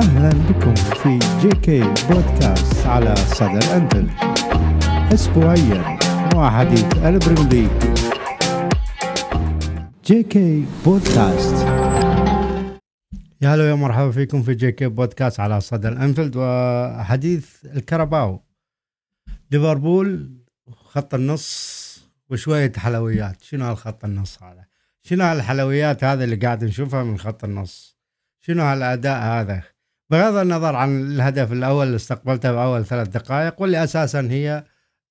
أهلا بكم في JK podcast على صدى الأنفيلد أسبوعيا مع حديث البريم JK podcast يا هلا يا مرحبا فيكم في JK podcast على صدى الأنفيلد وحديث الكاراباو. ليفربول خط النص وشوية حلويات. شنو هالخط النص هذا؟ شنو هالحلويات هذا اللي قاعد نشوفها من خط النص؟ شنو هالأداء هذا؟ بغض النظر عن الهدف الأول اللي استقبلته باول ثلاث دقائق واللي أساسا هي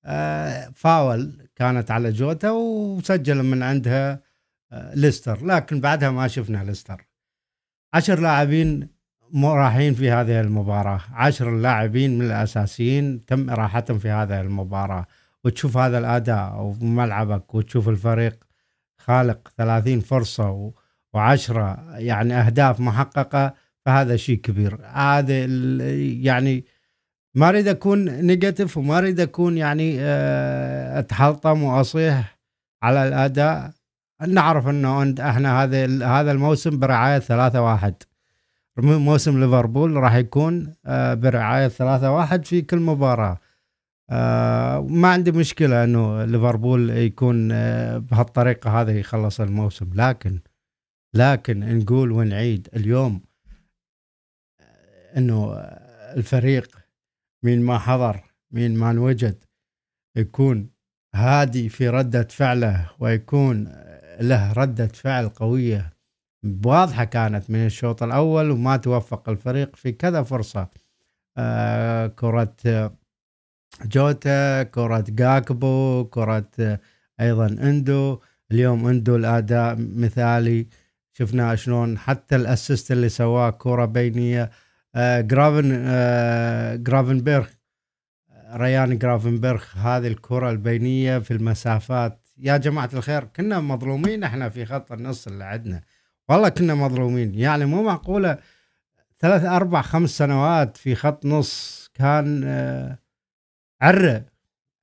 آه، فاول كانت على جوتا وسجل من عندها آه، ليستر. لكن بعدها ما شفنا ليستر. عشر لاعبين راحين في هذه المباراة. عشر لاعبين من الأساسيين تم إراحتهم في هذه المباراة. وتشوف هذا الأداء وملعبك وتشوف الفريق خالق 30 فرصة وعشرة يعني أهداف محققة. فهذا شيء كبير. هذا يعني ما أريد أكون نيجاتيف وما أريد أكون يعني آه، اتحلطم وأصيح على الأداء. نعرف إنه إحنا هذا هذا الموسم برعاية ثلاثة واحد. موسم ليفربول راح يكون آه، برعاية ثلاثة واحد في كل مباراة. آه، ما عندي مشكلة إنه ليفربول يكون بهالطريقة هذه يخلص الموسم. لكن لكن نقول ونعيد اليوم إنه الفريق من ما حضر من ما انوجد يكون هادي في ردة فعله ويكون له ردة فعل قوية. واضحة كانت من الشوط الأول وما توفق الفريق في كذا فرصة. آه كرة جوتا كرة جاكبو كرة أيضا إندو. اليوم إندو الأداء مثالي. شفنا شلون حتى الأسيست اللي سواه كرة بينية آه جرافن آه جرافنبرغ ريان جرافنبرغ هذه الكرة البينية في المسافات. يا جماعة الخير كنا مظلومين إحنا في خط النص اللي عندنا. والله كنا مظلومين. يعني مو معقولة ثلاث أربع خمس سنوات في خط نص كان آه عرة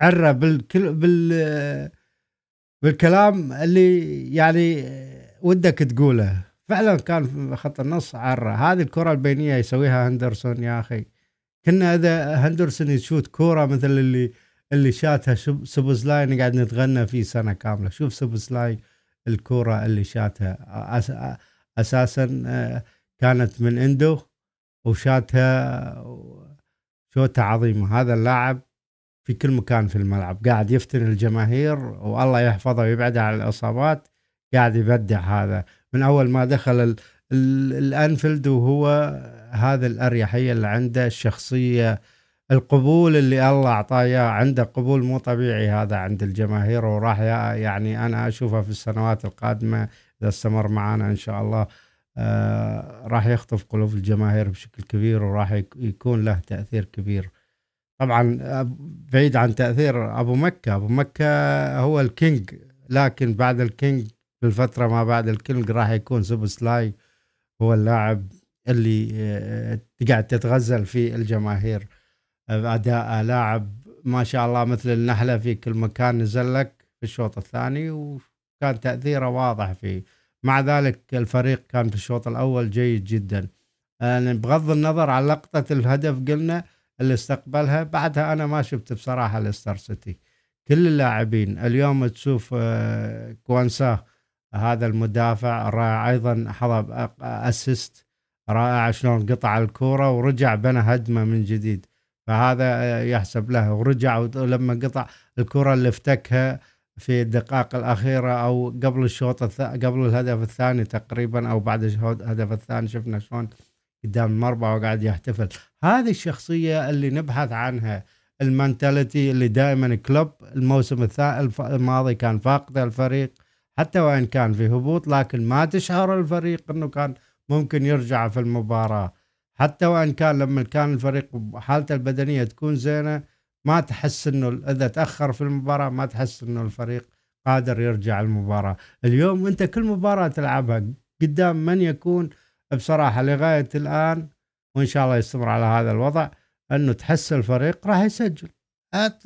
عرة بالكل بال آه، بالكلام اللي يعني ودك تقوله. فعلا كان خط النص عرة. هذه الكرة البينية يسويها هندرسون يا أخي. كنا إذا هندرسون يشوت كورة مثل اللي اللي شاتها سوبوزلاي قاعد نتغنى فيه سنة كاملة. شوف سوبوزلاي الكورة اللي شاتها. أساسا آه، كانت من إندو وشاتها شوتة عظيمة. هذا اللاعب في كل مكان في الملعب. قاعد يفتن الجماهير والله يحفظه ويبعده عن الإصابات. قاعد يبدع هذا. من أول ما دخل الأنفيلد وهو هذا الأريحية اللي عنده الشخصية القبول اللي الله أعطاه إياه عنده قبول مو طبيعي هذا عند الجماهير. وراح يعني أنا أشوفه في السنوات القادمة إذا استمر معنا إن شاء الله آه راح يخطف قلوب الجماهير بشكل كبير وراح يكون له تأثير كبير. طبعا بعيد عن تأثير أبو مكة. أبو مكة هو الـ king لكن بعد الـ king في الفترة ما بعد الكينج راح يكون سوبسلاي هو اللاعب اللي آه، قاعد تتغزل في الجماهير. أداء لاعب ما شاء الله مثل النحلة في كل مكان نزل لك في الشوط الثاني وكان تأثيره واضح فيه. مع ذلك الفريق كان في الشوط الأول جيد جدا. يعني بغض النظر عن لقطة الهدف قلنا اللي استقبلها بعدها أنا ما شفت بصراحة ليستر سيتي. كل اللاعبين اليوم تشوف آه، كوانسا هذا المدافع رائع. أيضا حظى assist رائع شلون قطع الكورة ورجع بنى هجمة من جديد. فهذا يحسب له. ورجع ولما قطع الكره اللي افتكها في الدقائق الأخيرة أو قبل الشوط الث... قبل الهدف الثاني تقريبا أو بعد الهدف الثاني. شفنا شلون قدام المربع وقاعد يحتفل. هذه الشخصية اللي نبحث عنها المنتاليتي اللي دائما كلوب. الموسم الماضي كان فاقد الفريق. حتى وإن كان في هبوط لكن ما تشعر الفريق إنه كان ممكن يرجع في المباراة. حتى وإن كان لما كان الفريق حالته البدنية تكون زينة ما تحس إنه إذا تأخر في المباراة ما تحس إنه الفريق قادر يرجع المباراة. اليوم أنت كل مباراة تلعبها قدام من يكون؟ بصراحة لغاية الآن وإن شاء الله يستمر على هذا الوضع إنه تحس الفريق راح يسجل.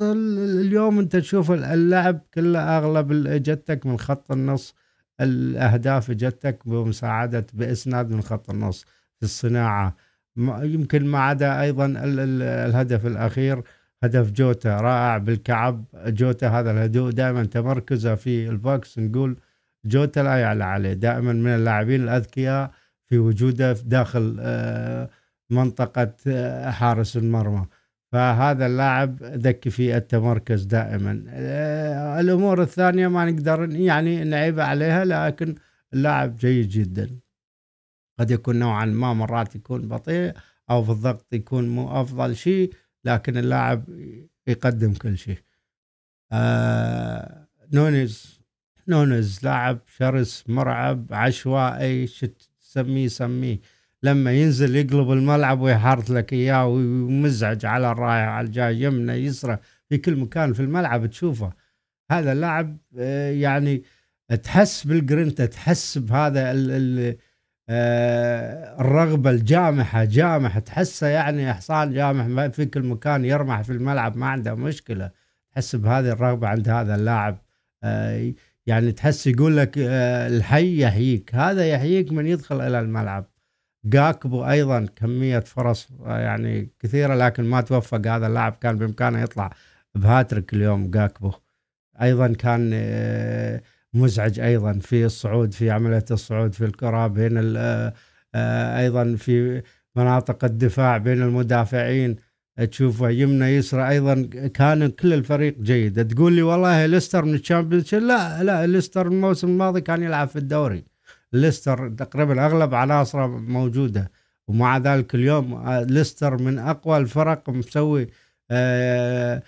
اليوم أنت تشوف اللعب كله أغلب اجتك من خط النص. الأهداف اجتك بمساعدة بإسناد من خط النص. في الصناعة. يمكن ما عدا أيضا الهدف الأخير هدف جوتا رائع بالكعب. جوتا هذا الهدوء دائما تمركزه في الـ box. نقول جوتا لا يعلى عليه. دائما من اللاعبين الأذكياء في وجوده داخل آه، منطقة آه، حارس المرمى. فهذا اللاعب ذكي في التمركز دائما. آه، الأمور الثانية ما نقدر يعني نعيب عليها لكن اللاعب جيد جدا. قد يكون نوعا ما مرات يكون بطيء أو في الضغط يكون مو أفضل شيء لكن اللاعب يقدم كل شيء. آه نونز نونز لاعب شرس مرعب عشوائي شت تسميه سميه. لما ينزل يقلب الملعب ويحرط لك إياه ومزعج على الرايح على الجاي يمنى يسرى في كل مكان في الملعب تشوفه. هذا اللاعب آه، يعني تحس بالجرنتا تحس بهذا آه، الرغبة الجامحة جامح تحسه يعني حصان جامح في كل مكان يرمح في الملعب ما عنده مشكلة. تحس بهذه الرغبة عند هذا اللاعب آه، يعني تحس يقول لك الحي يحييك هذا يحييك من يدخل إلى الملعب. جاكبو أيضا كمية فرص يعني كثيرة لكن ما توفق هذا اللاعب. كان بإمكانه يطلع بهاتريك اليوم جاكبو. أيضا كان آه، مزعج أيضا في الصعود في عملية الصعود في الكرة بين آه، أيضا في مناطق الدفاع بين المدافعين. تشوفه يمنى يسرى أيضا كان كل الفريق جيد. تقول لي والله ليستر من الـ Championship لا لا ليستر الموسم الماضي كان يلعب في الدوري. ليستر تقريبا أغلب عناصره موجودة. ومع ذلك اليوم آه، ليستر من أقوى الفرق مسوي آه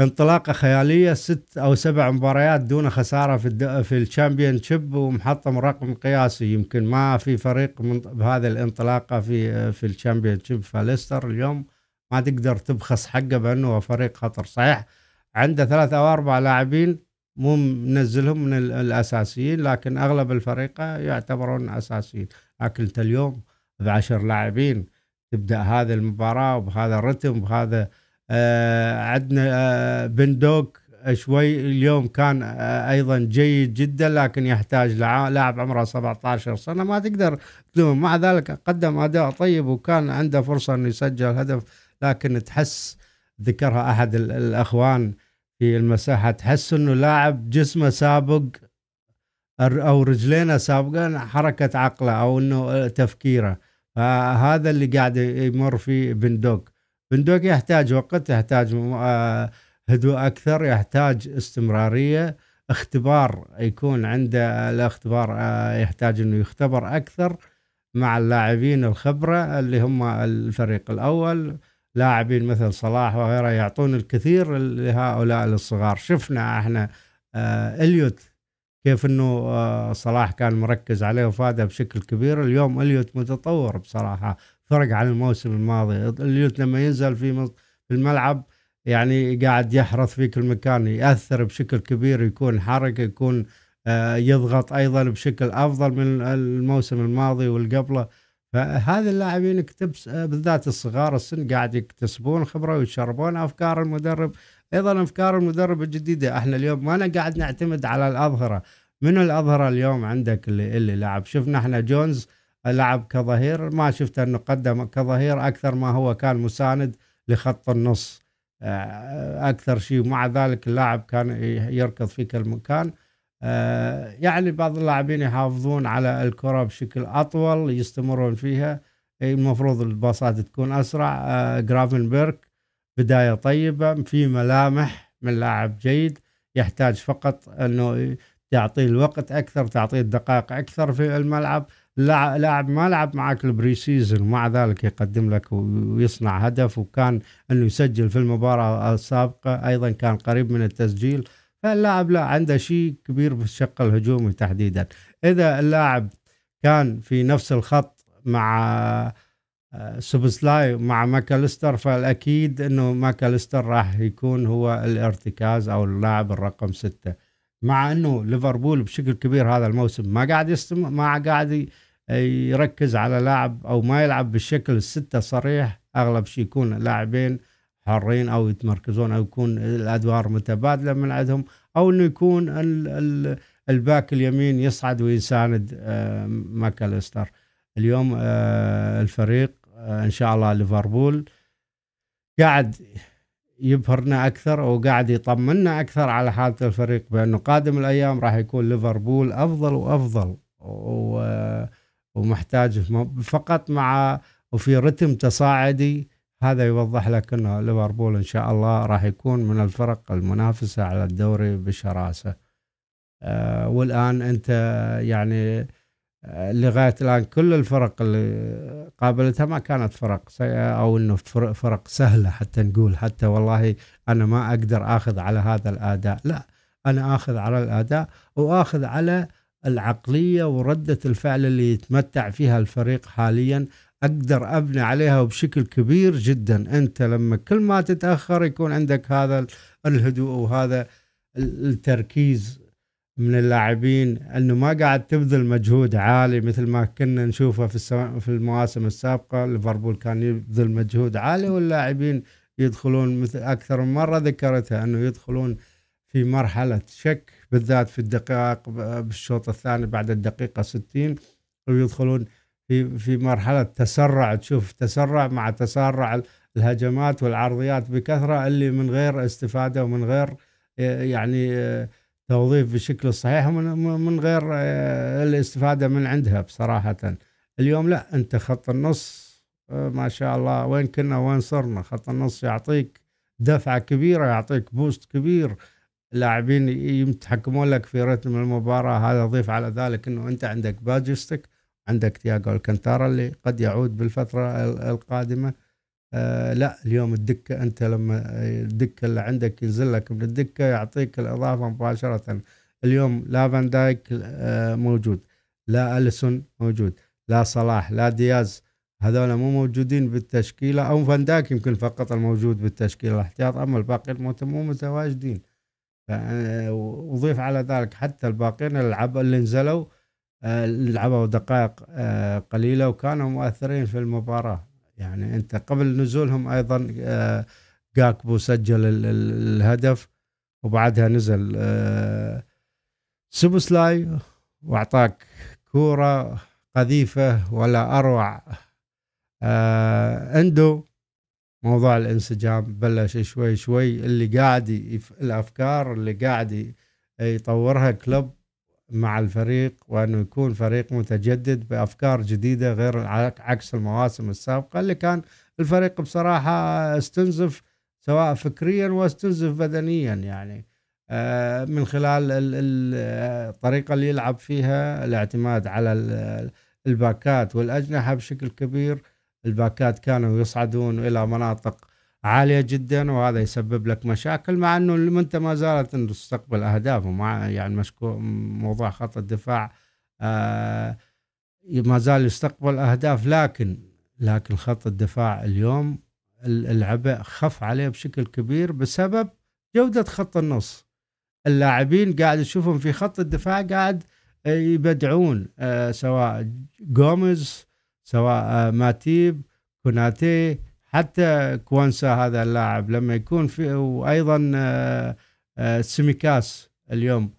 انطلاقة خيالية ست أو سبع مباريات دون خسارة في في الـ Championship ومحطم رقم قياسي. يمكن ما في فريق من بهذه الانطلاقة في آه، في الـ Championship فليستر اليوم ما تقدر تبخس حقه بأنه فريق خطر. صحيح عنده ثلاثة أو أربع لاعبين مو منزلهم من الأساسيين لكن أغلب الفريق يعتبرون أساسيين. لكن انت اليوم بعشر لاعبين تبدأ هذه المباراة وبهذا الرتم وبهذا آه عندنا آه بندوك شوي اليوم كان آه أيضا جيد جدا لكن يحتاج لاعب عمره 17 سنة. ما تقدر تلوم مع ذلك قدم أداء طيب وكان عنده فرصة إنه يسجل هدف لكن تحس ذكرها أحد الأخوان في المساحة تحس إنه لاعب جسمه سابق أو رجلينه سابقا حركة عقله أو إنه تفكيره. فهذا اللي قاعد يمر فيه بندوق بندوق يحتاج وقت يحتاج آه، هدوء أكثر يحتاج استمرارية. اختبار يكون عنده الاختبار آه، يحتاج إنه يختبر أكثر مع اللاعبين الخبرة اللي هم الفريق الأول. لاعبين مثل صلاح وغيره يعطون الكثير لهؤلاء الصغار. شفنا إحنا آه إليوت كيف إنه آه صلاح كان مركز عليه وفاده بشكل كبير. اليوم إليوت متطور بصراحة فرق عن الموسم الماضي. إليوت لما ينزل في الملعب يعني قاعد يحرث في كل مكان يأثر بشكل كبير يكون حركه يكون آه يضغط أيضا بشكل أفضل من الموسم الماضي والقبله. فهذه اللاعبين اكتبس بالذات الصغار السن قاعد يكتسبون خبرة ويشربون أفكار المدرب. أيضا أفكار المدرب الجديدة. إحنا اليوم ما أنا قاعد نعتمد على الأظهرة. من الأظهرة اليوم عندك اللي اللي لعب شفنا إحنا جونز لعب كظهير. ما شفت إنه قدم كظهير. أكثر ما هو كان مساند لخط النص. آه، أكثر شيء. مع ذلك اللاعب كان يركض في كل مكان. يعني بعض اللاعبين يحافظون على الكرة بشكل أطول يستمرون فيها. المفروض الباصات تكون أسرع. آه، جرافنبرغ بداية طيبة في ملامح من لاعب جيد. يحتاج فقط أنه تعطيه الوقت أكثر تعطيه الدقائق أكثر في الملعب. لاعب ما لعب معك الـ pre-season ومع ذلك يقدم لك ويصنع هدف وكان أنه يسجل في المباراة السابقة. أيضا كان قريب من التسجيل. فاللاعب لا عنده شيء كبير في الشق الهجومي تحديدا. إذا اللاعب كان في نفس الخط مع آه، سوبسلاي مع ماكاليستر فالأكيد إنه ماكاليستر راح يكون هو الارتكاز أو اللاعب الرقم ستة. مع إنه ليفربول بشكل كبير هذا الموسم ما قاعد يستم ما قاعد يركز على لاعب أو ما يلعب بالشكل الستة صريح أغلب شيء يكون لاعبين حرين أو يتمركزون أو يكون الأدوار متبادلة من عندهم أو إنه يكون الـ back اليمين يصعد ويساند آه، ماكاليستر. اليوم آه، الفريق إن شاء الله ليفربول قاعد يبهرنا أكثر وقاعد يطمنا أكثر على حالة الفريق بأنه قادم الأيام راح يكون ليفربول أفضل وأفضل ومحتاج فقط مع وفي رتم تصاعدي هذا يوضح لك أنه ليفربول إن شاء الله راح يكون من الفرق المنافسة على الدوري بشراسة. آه والآن أنت يعني آه لغاية الآن كل الفرق اللي قابلتها ما كانت فرق سيئه أو إنه فرق سهلة حتى نقول حتى والله أنا ما أقدر آخذ على هذا الأداء، لا أنا آخذ على الأداء وآخذ على العقلية وردة الفعل اللي يتمتع فيها الفريق حاليا أقدر أبني عليها بشكل كبير جدا. أنت لما كل ما تتأخر يكون عندك هذا الهدوء وهذا التركيز من اللاعبين إنه ما قاعد تبذل مجهود عالي مثل ما كنا نشوفه في في المواسم السابقة. ليفربول كان يبذل مجهود عالي واللاعبين يدخلون مثل أكثر من مرة ذكرتها إنه يدخلون في مرحلة شك بالذات في الدقائق بالشوط الثاني بعد الدقيقة 60 ويدخلون في في مرحلة تسرع تشوف تسرع مع تسارع الهجمات والعرضيات بكثرة اللي من غير استفادة ومن غير يعني توظيف بالشكل الصحيح ومن غير الاستفادة من عندها بصراحة. اليوم لا أنت خط النص ما شاء الله وين كنا وين صرنا؟ خط النص يعطيك دفعة كبيرة يعطيك بوست كبير. لاعبين يتحكمون لك في رتم المباراة هذا ضيف على ذلك إنه أنت عندك باجستك عندك تياغو الكنتارا اللي قد يعود بالفترة القادمة. آه لا اليوم الدكة أنت لما الدكة اللي عندك ينزل لك من الدكة يعطيك الإضافة مباشرة. اليوم لا فان دايك آه موجود. لا أليسون موجود. لا صلاح لا دياز هذول مو موجودين بالتشكيلة. أو فان دايك يمكن فقط الموجود بالتشكيلة. الاحتياط أما الباقيين مو متواجدين. آه، وضيف على ذلك حتى الباقيين اللي نزلوا. لعبوا دقائق آه، قليلة وكانوا مؤثرين في المباراة. يعني أنت قبل نزولهم أيضا آه، جاكبو سجل الهدف وبعدها نزل سوبسلاي وأعطاك كورة قذيفة ولا أروع. أندو موضوع الانسجام بلش شوي شوي اللي قاعد الأفكار اللي قاعد يطورها كلوب مع الفريق وأنه يكون فريق متجدد بأفكار جديدة غير عكس المواسم السابقة اللي كان الفريق بصراحة استنزف سواء فكريا واستنزف بدنيا يعني. آه، من خلال الطريقة اللي يلعب فيها الاعتماد على الباكات والأجنحة بشكل كبير. الباكات كانوا يصعدون إلى مناطق عالية جدا وهذا يسبب لك مشاكل مع إنه أنت ما زالت تستقبل أهداف ومع يعني مشكو موضوع خط الدفاع آه ما زال يستقبل أهداف لكن لكن خط الدفاع اليوم العبء خف عليه بشكل كبير بسبب جودة خط النص. اللاعبين قاعد تشوفهم في خط الدفاع قاعد يبدعون آه سواء جوميز سواء آه ماتيب كوناتي حتى كوانسا هذا اللاعب لما يكون في وأيضا آه، آه، سيميكاس اليوم.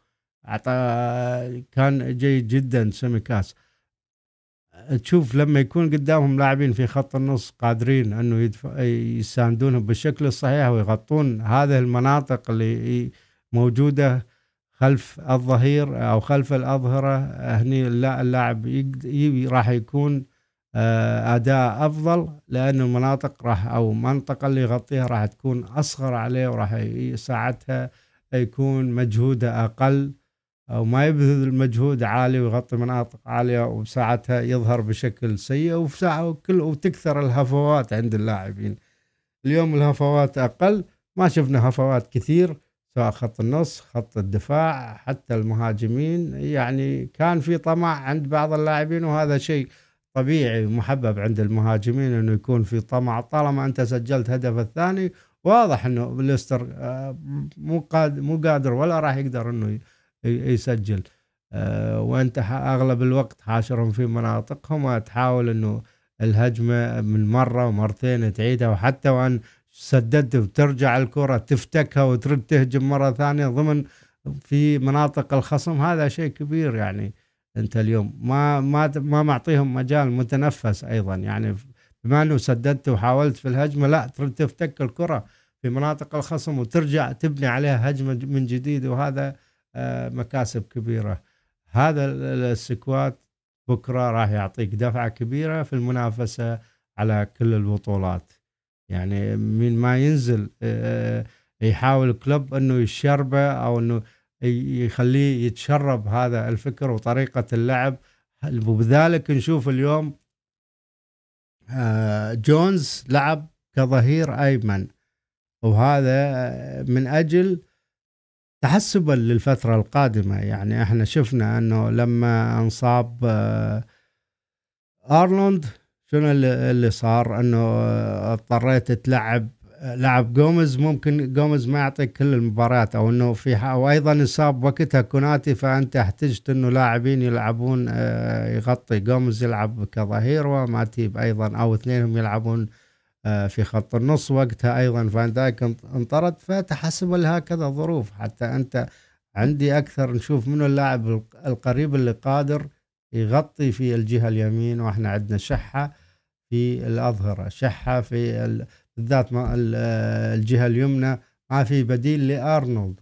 أعطى كان جيد جدا سيميكاس. تشوف لما يكون قدامهم لاعبين في خط النص قادرين أنه يساندونهم بالشكل الصحيح ويغطون هذه المناطق اللي موجودة خلف الظهير أو خلف الأظهرة هني اللاعب راح يكون أداء أفضل لأنه المناطق راح أو المنطقة اللي يغطيها راح تكون أصغر عليه وراح يساعدها يكون مجهوده أقل أو ما يبذل مجهود عالي ويغطي مناطق عالية وساعتها يظهر بشكل سيء وساعة وكل وتكثر الهفوات عند اللاعبين. اليوم الهفوات أقل ما شفنا هفوات كثير سواء خط النص خط الدفاع حتى المهاجمين يعني كان في طمع عند بعض اللاعبين وهذا شيء طبيعي ومحبب عند المهاجمين إنه يكون في طمع طالما أنت سجلت هدف الثاني واضح إنه ليستر آه، مو قادر مو قادر ولا راح يقدر إنه يسجل. آه، وأنت أغلب الوقت حاشرهم في مناطقهم وتحاول إنه الهجمة من مرة ومرتين تعيدها وحتى وأن سددت وترجع الكرة تفتكها وترد تهجم مرة ثانية ضمن في مناطق الخصم هذا شيء كبير يعني. انت اليوم. ما ما ما معطيهم مجال متنفس أيضا. يعني بما أنه سددت وحاولت في الهجمة لا تفتك الكرة في مناطق الخصم وترجع تبني عليها هجمة من جديد وهذا آه، مكاسب كبيرة. هذا السكوات بكرة راح يعطيك دفعة كبيرة في المنافسة على كل البطولات. يعني من ما ينزل آه، يحاول كلوب أنه يشربه أو أنه يخليه يتشرب هذا الفكر وطريقة اللعب. وبذلك نشوف اليوم آه، جونز لعب كظهير أيمن. وهذا من أجل تحسبا للفترة القادمة. يعني إحنا شفنا أنه لما انصاب آه، أرنولد شنو اللي صار؟ أنه اضطريت تلعب لعب جوميز ممكن جوميز ما يعطيك كل المباريات أو إنه في وأيضا انصاب وقتها كوناتي فأنت احتجت إنه لاعبين يلعبون آه، يغطي. جوميز يلعب كظهير وماتيب أيضا أو اثنينهم يلعبون آه، في خط النص وقتها أيضا. فان دايك انطرد فتحسب لهكذا ظروف. حتى أنت عندي أكثر نشوف منو اللاعب القريب اللي قادر يغطي في الجهة اليمين وإحنا عندنا شحة في الأظهرة شحة في بالذات الجهة اليمنى ما في بديل لأرنولد.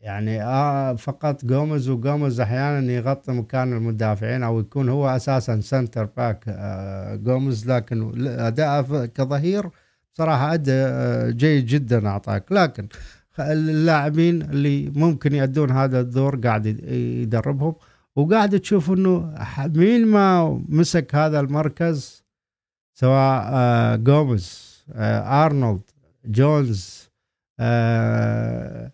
يعني آه فقط جوميز وجوميز أحيانا يغطي مكان المدافعين أو يكون هو أساسا centre back آه جوميز لكن اداءه كظهير صراحة ادى جيد جدا أعطاك. لكن اللاعبين اللي ممكن يأدون هذا الدور قاعد يدربهم. وقاعد تشوف إنه مين ما مسك هذا المركز سواء جوميز ارنولد جونز آه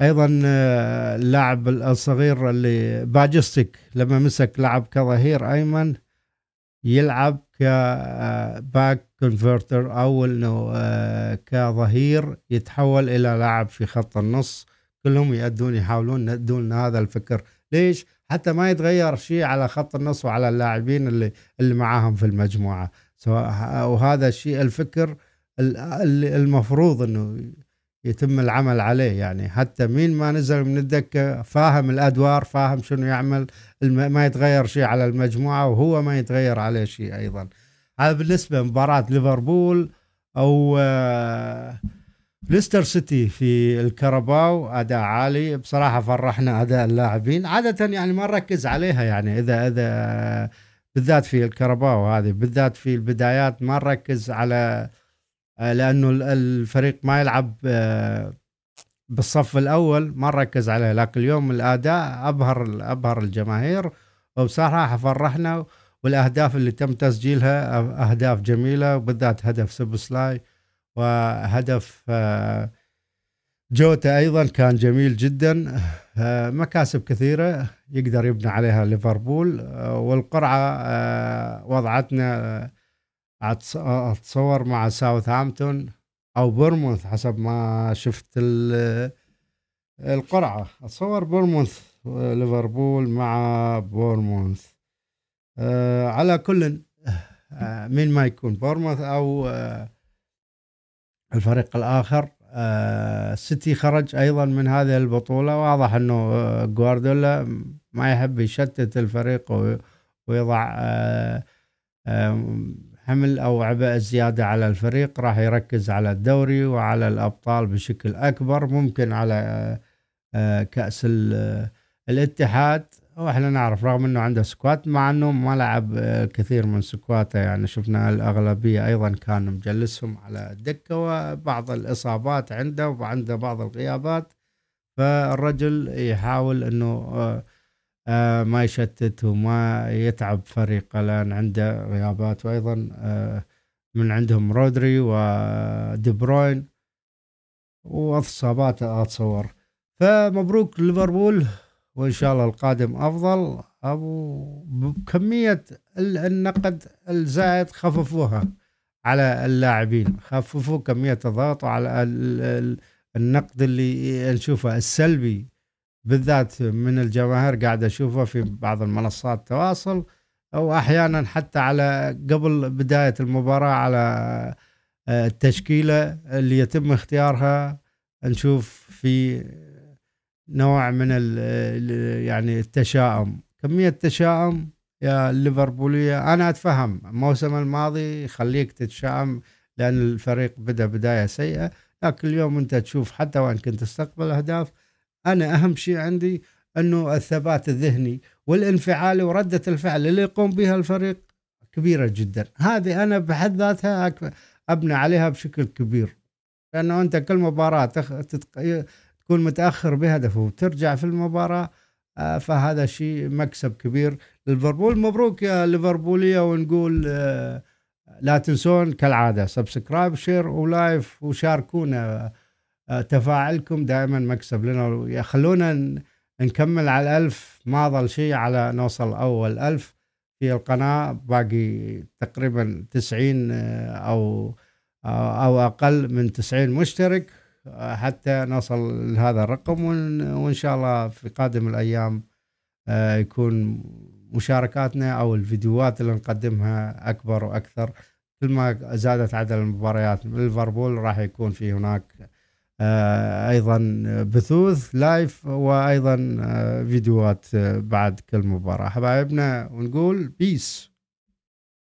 أيضا آه اللاعب الصغير اللي باجسيتيتش لما مسك لعب كظهير أيمن يلعب كـ back converter أو إنه آه كظهير يتحول إلى لاعب في خط النص. كلهم يأدون يحاولون يأدون هذا الفكر. ليش؟ حتى ما يتغير شيء على خط النص وعلى اللاعبين اللي اللي معاهم في المجموعة. سواء وهذا الشيء الفكر المفروض إنه يتم العمل عليه. يعني حتى مين ما نزل من الدكة فاهم الأدوار فاهم شنو يعمل ما يتغير شيء على المجموعة وهو ما يتغير عليه شيء أيضا. هذا بالنسبة لمباراة ليفربول أو آه ليستر سيتي في الكرباو أداء عالي. بصراحة فرحنا أداء اللاعبين. عادة يعني ما نركز عليها يعني إذا إذا بالذات في الكرباو هذه بالذات في البدايات ما نركز على لأنه الفريق ما يلعب آه، بالصف الأول ما نركز عليه لكن اليوم الأداء أبهر أبهر الجماهير. وبصراحة فرحنا والأهداف اللي تم تسجيلها أهداف جميلة وبالذات هدف سوبسلاي وهدف آه، جوتا أيضا كان جميل جدا. آه، مكاسب كثيرة يقدر يبني عليها ليفربول. آه، والقرعة وضعتنا أتصور مع ساوثهامبتون أو بورنموث حسب ما شفت القرعة. أتصور بورنموث ليفربول مع بورنموث. على كل مين ما يكون بورموث أو الفريق الآخر آه سيتي خرج أيضا من هذه البطولة واضح إنه آه جوارديولا ما يحب يشتت الفريق ويضع آه آه حمل أو عبء زيادة على الفريق. راح يركز على الدوري وعلى الأبطال بشكل أكبر ممكن على آه, آه، كأس آه، الاتحاد. وإحنا نعرف رغم إنه عنده squad مع إنه ما لعب الكثير من squad ه. يعني شفنا الأغلبية أيضا كان مجلسهم على الدكه وبعض الإصابات عنده وعنده بعض الغيابات. فالرجل يحاول إنه آه، آه، ما يشتت وما يتعب فريقه لأن عنده غيابات. وأيضا آه، من عندهم رودري ودي بروين. واصابات أتصور. فمبروك ليفربول. وإن شاء الله القادم أفضل. أبو بكمية النقد الزائد خففوها على اللاعبين. خففوا كمية الضغط على النقد اللي نشوفه السلبي بالذات من الجماهير. قاعد أشوفه في بعض المنصات التواصل أو أحيانا حتى على قبل بداية المباراة على آه، التشكيلة اللي يتم اختيارها. نشوف في نوع من يعني التشاؤم. كمية تشاؤم يا الليفربوليه أنا أتفهم. الموسم الماضي يخليك تتشائم لأن الفريق بدأ بداية سيئة لكن اليوم أنت تشوف حتى وإن كنت تستقبل أهداف أنا أهم شيء عندي أنه الثبات الذهني والانفعالي ورده الفعل اللي يقوم بها الفريق كبيرة جدا. هذه أنا بحد ذاتها أبني عليها بشكل كبير. لأنه أنت كل مباراة تخ... تتق... تكون متأخر بهدف وترجع في المباراة آه، فهذا شيء مكسب كبير. ليفربول مبروك يا ليفربولية ونقول آه، لا تنسون كالعادة subscribe share و like وشاركونا آه، تفاعلكم دائما مكسب لنا. خلونا نكمل على الألف. ما ظل شيء على نوصل أول ألف في القناة. باقي تقريبا تسعين أو أو أقل من تسعين مشترك. حتى نصل لهذا الرقم وإن شاء الله في قادم الأيام يكون مشاركاتنا أو الفيديوهات اللي نقدمها أكبر وأكثر. كل ما زادت عدد المباريات ليفربول راح يكون في هناك آه، أيضا بثوث live وأيضا آه، فيديوهات آه، بعد كل مباراة. حبايبنا ونقول peace